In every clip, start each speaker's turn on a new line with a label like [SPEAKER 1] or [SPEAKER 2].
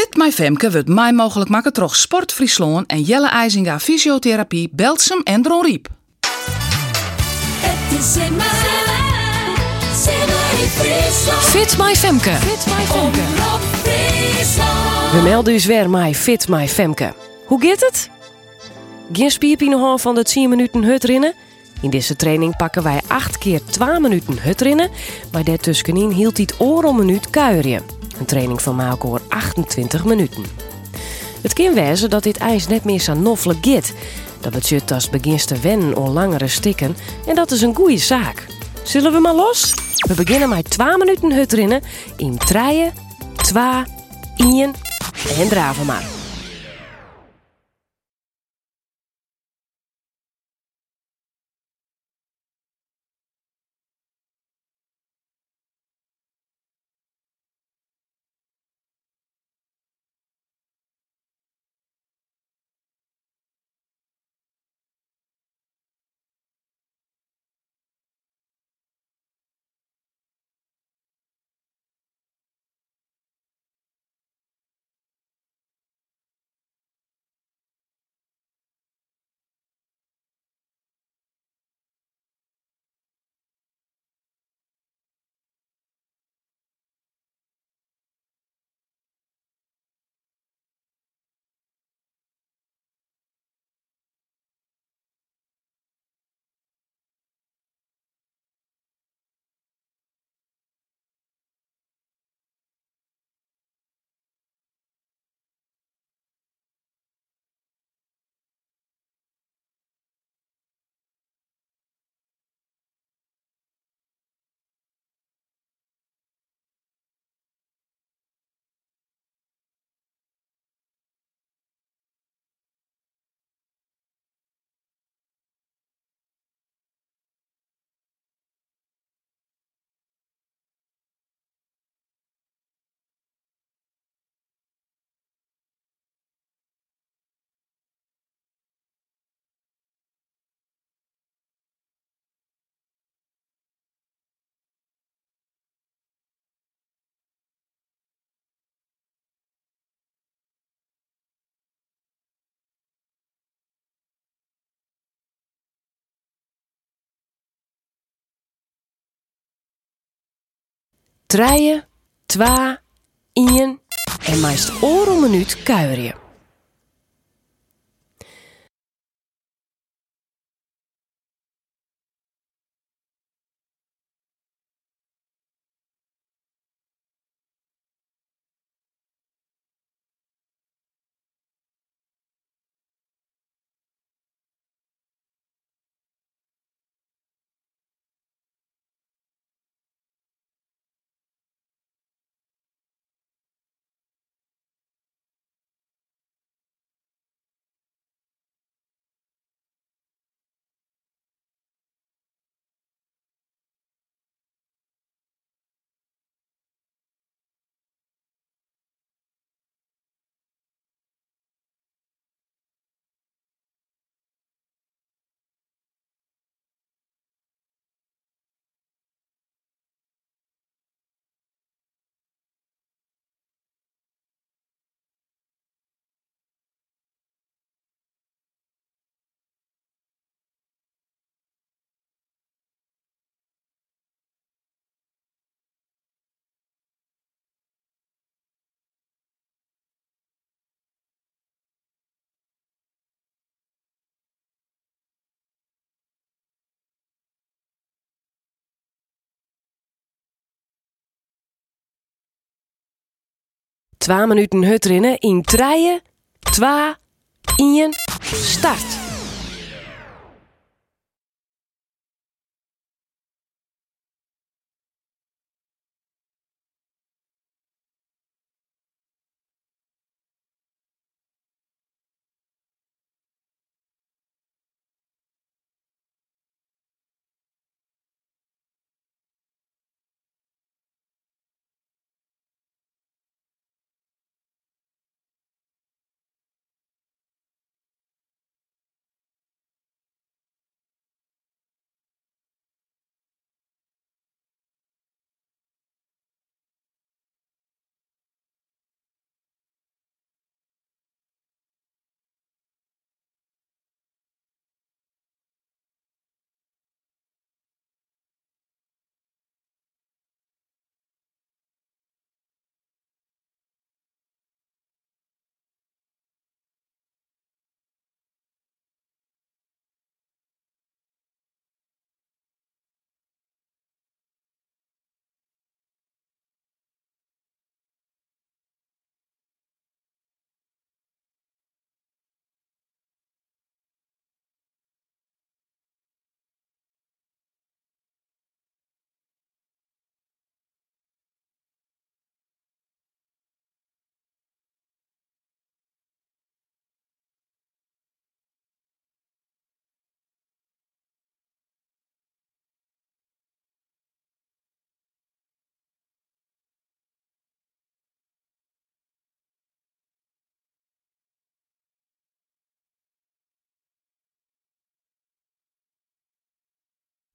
[SPEAKER 1] Fit My Femke wordt mij mogelijk maken troch Sport Friesland en Jelle IJzinga Fysiotherapie, Belsum en Dron Riep.
[SPEAKER 2] Het is in mij, Simmer in Friesland.
[SPEAKER 3] Fit My Femke. Fit My Femke.
[SPEAKER 2] Omroep Friesland.
[SPEAKER 3] We melden dus weer My Fit My Femke. Hoe gaat het? Geen spierpine van de 10 minuten hutrennen? In deze training pakken wij 8 keer 2 minuten hutrennen, maar daartussenin hield hij het oor om een minuut kuierje. Een training van Maalkoor 28 minuten. Het kan wezen dat dit ijs net meer zo gaat. Dat betekent als begint te wennen aan langere stikken en dat is een goede zaak. Zullen we maar los? We beginnen met 2 minuten hutrennen in 3, 2, 1 en draven maar. Treien, twa, ien en meist oren om minuut kuieren. 2 minuten hut in treien, 2, 1, start.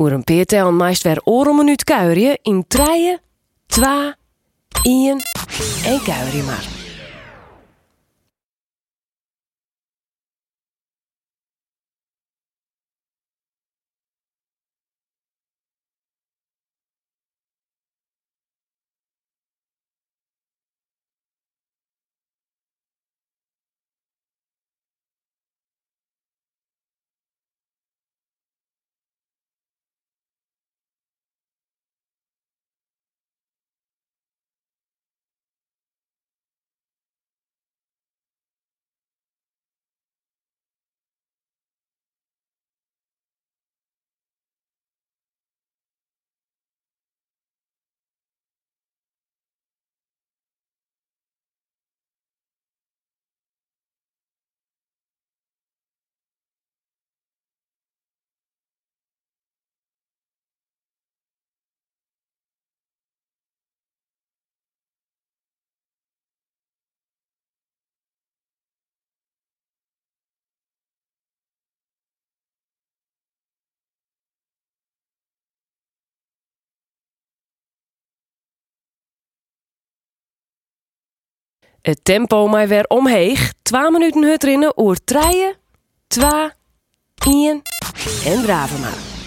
[SPEAKER 3] Oer een peertel meist weer oor een minuut kuierje in treien, twa, ien en kuierje maar. Het tempo mij weer omheeg. 2 minuten hut rinnen oer treien, twa, ien en draven maar.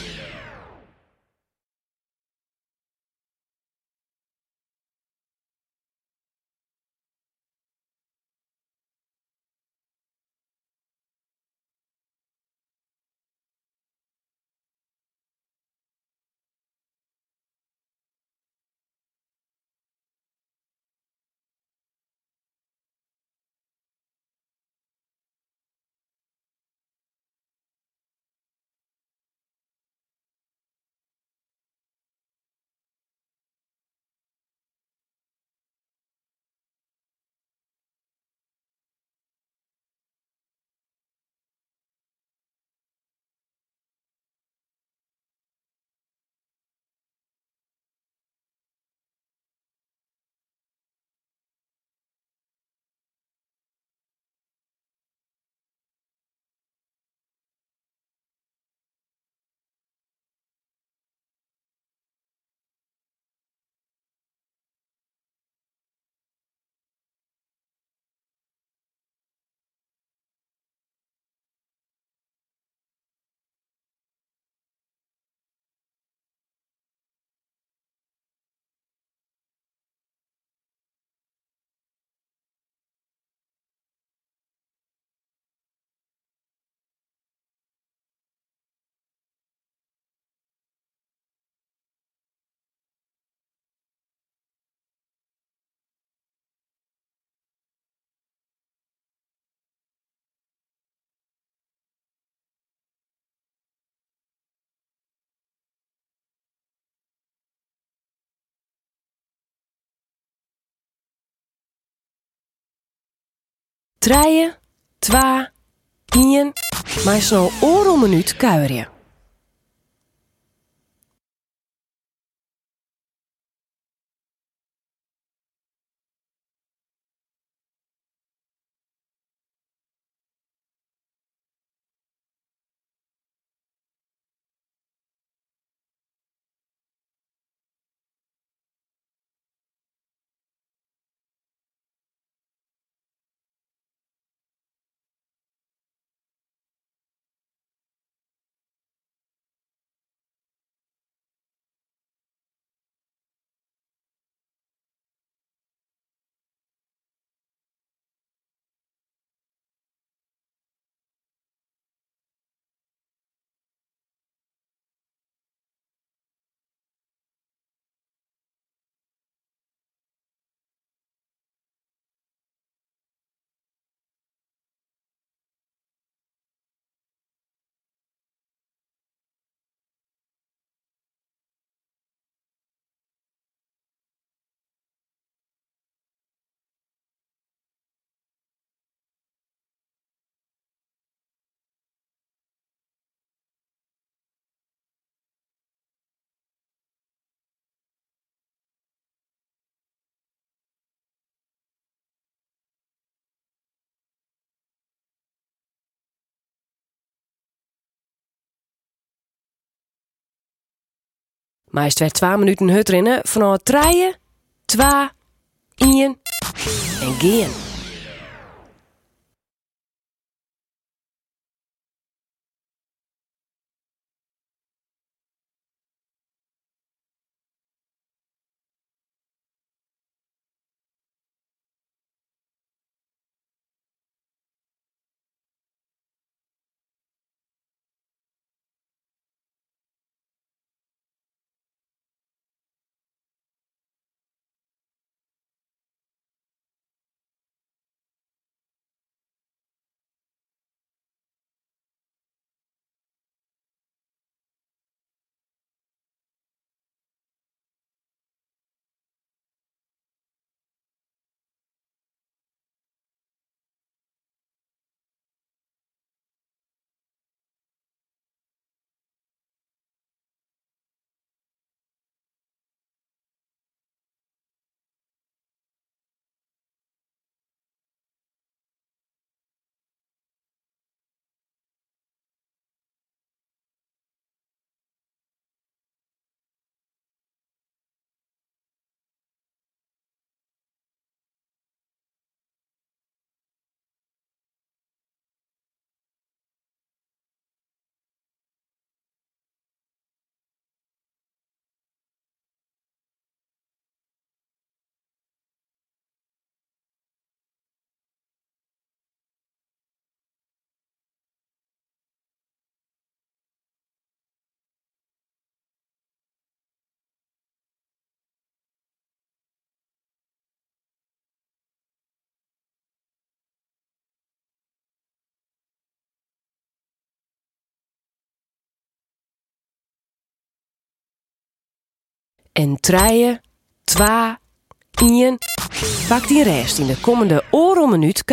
[SPEAKER 3] Treien, twa, ien, maar snel een minuut kuierje. Maar is het 2 minuten hut rennen vanaf 3, 2, 1 en gaan. En treien, twa, ien. Pak die rest in de komende oren minuut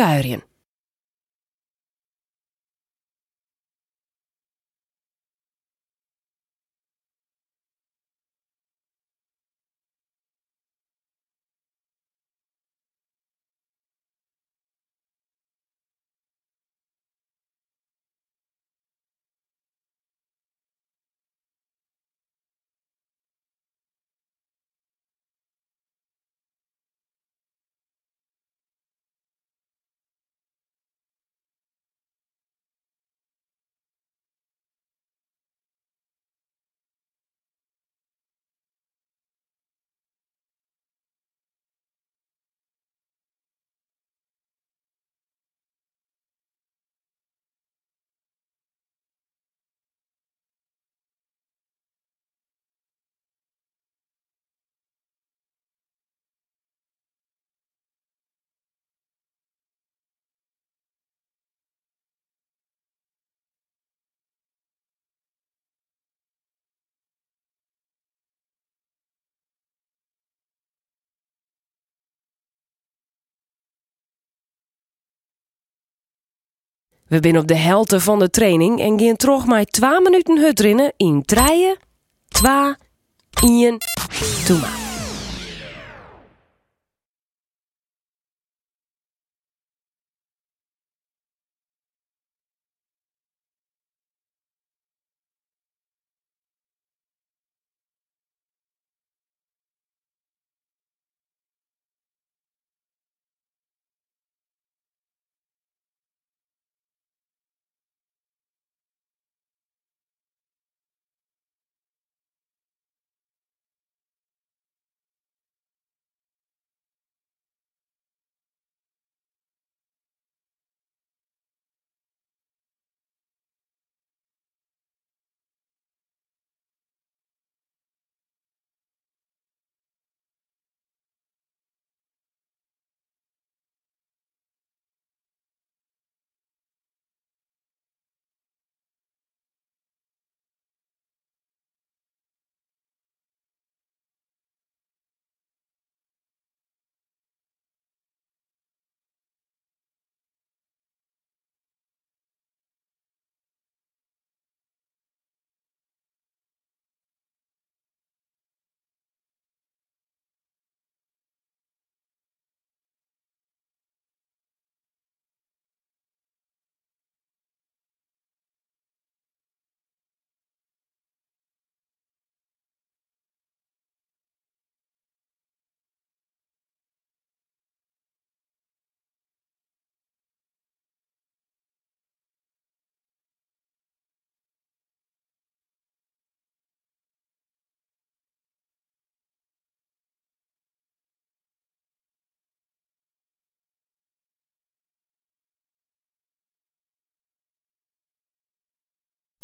[SPEAKER 3] We zijn op de helte van de training en gaan terug maar 2 minuten hut rennen in treien, 2, 1, toe maar.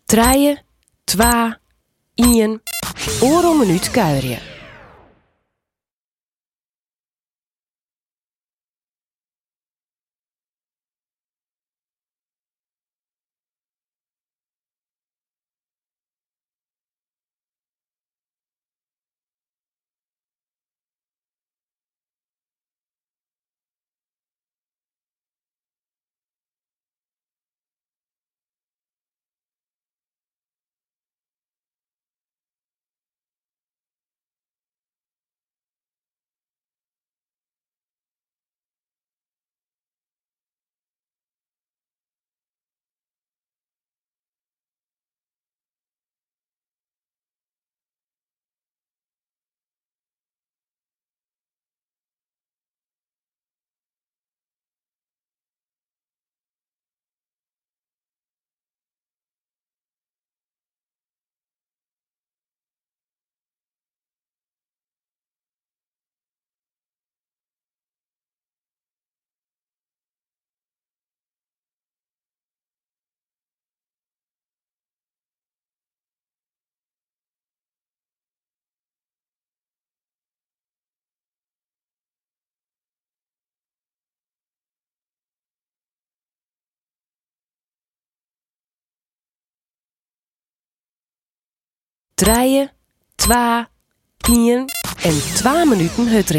[SPEAKER 3] Treien, twa, ien, oor om minuut kuierje. Treien, twa, ien en twa minuten hut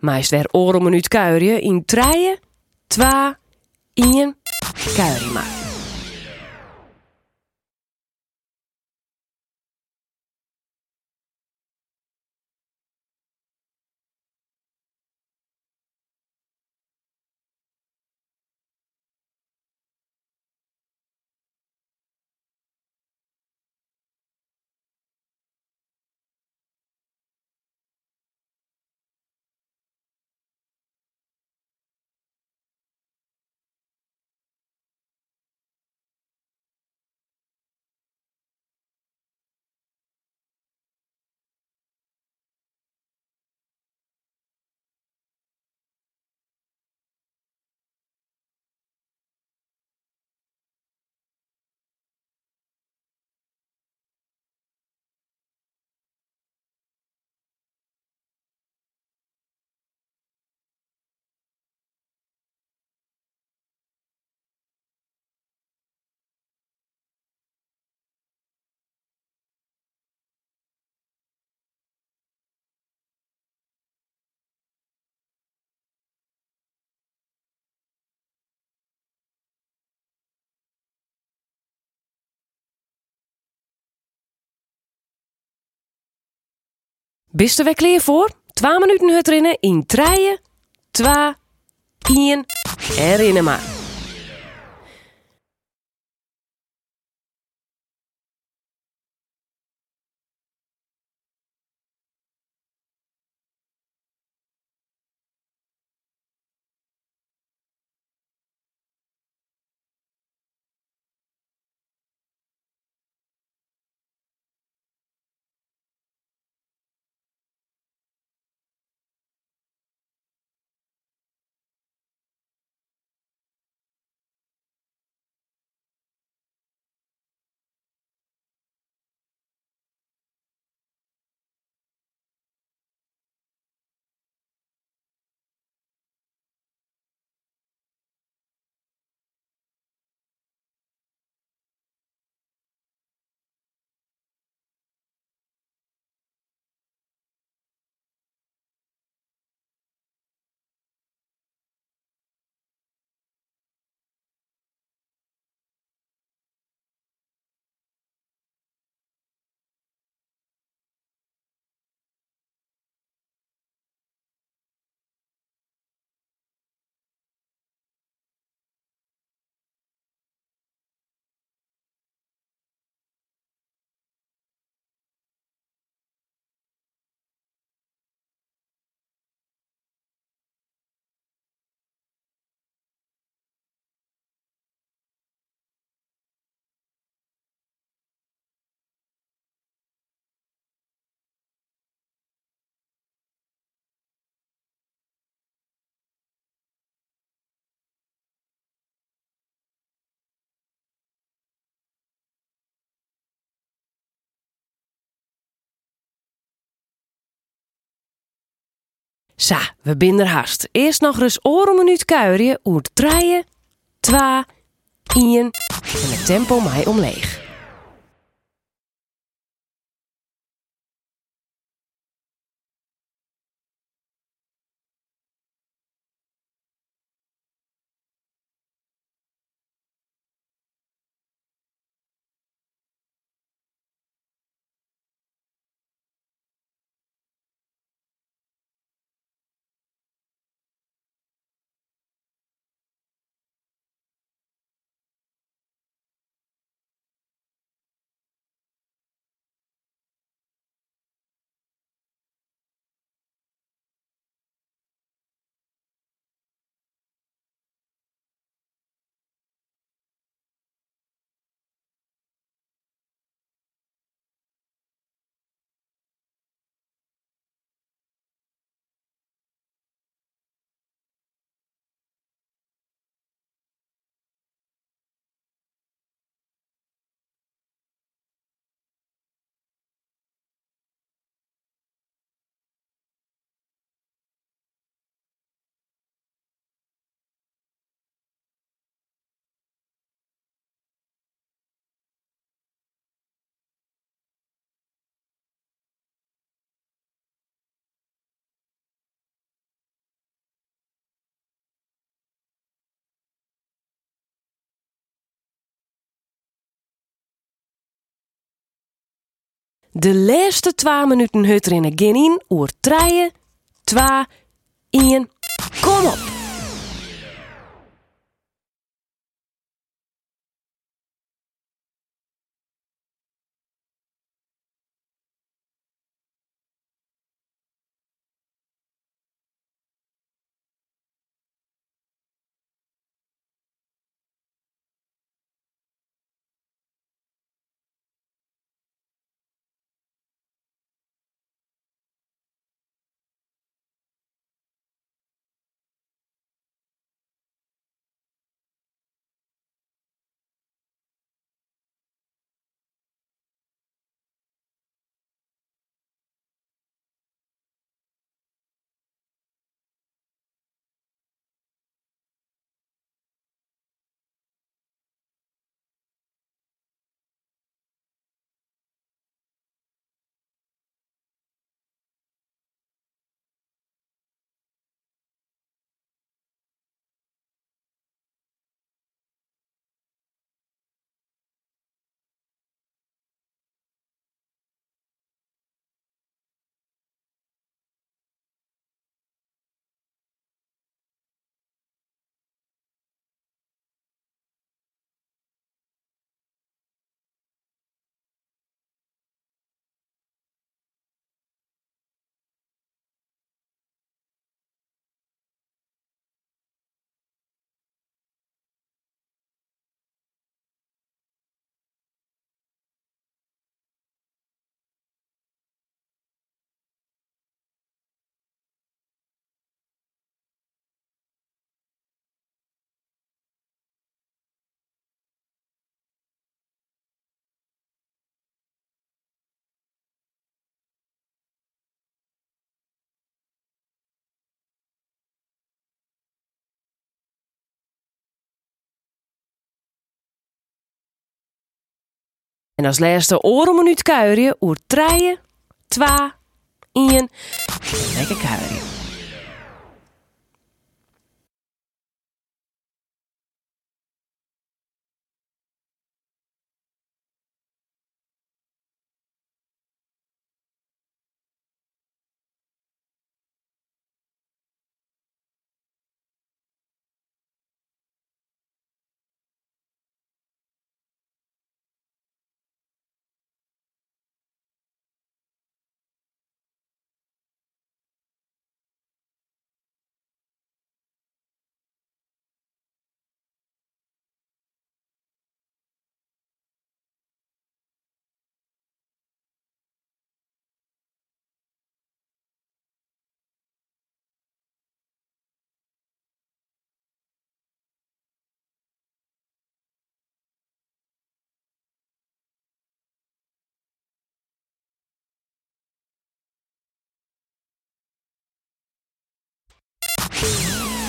[SPEAKER 3] rinnen. Meist weer om minuut kuierje in treien, twa, ien, kuierje maar. Bist er voor? Twa minuten hut in treien, twa, 1 en rennen maar. Sa, we binnen er haast. Eerst nog eens oren minuut kuieren. Oer 3, 2, 1 en het tempo mij omleeg. De laatste 2 minuten hut erin gaan in. Oer 3, 2, 1. Kom op! En als laatste oren minuut kuieren oer treien, twa, ien. Lekker kuieren.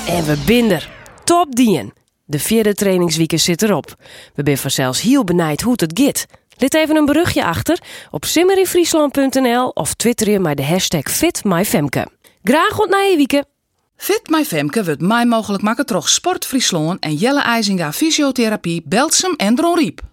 [SPEAKER 3] En we binder. Top dien. De vierde trainingsweek zit erop. We zijn vanzelfs heel benijd hoe het gaat. Let even een berichtje achter op simmerinfriesland.nl of twitter je maar de hashtag FitMyFemke. Graag tot na je weekend.
[SPEAKER 1] Fit My Femke wordt mij mogelijk maken door Sport Friesland en Jelle IJzinga Fysiotherapie, Belsum en Dron Riep.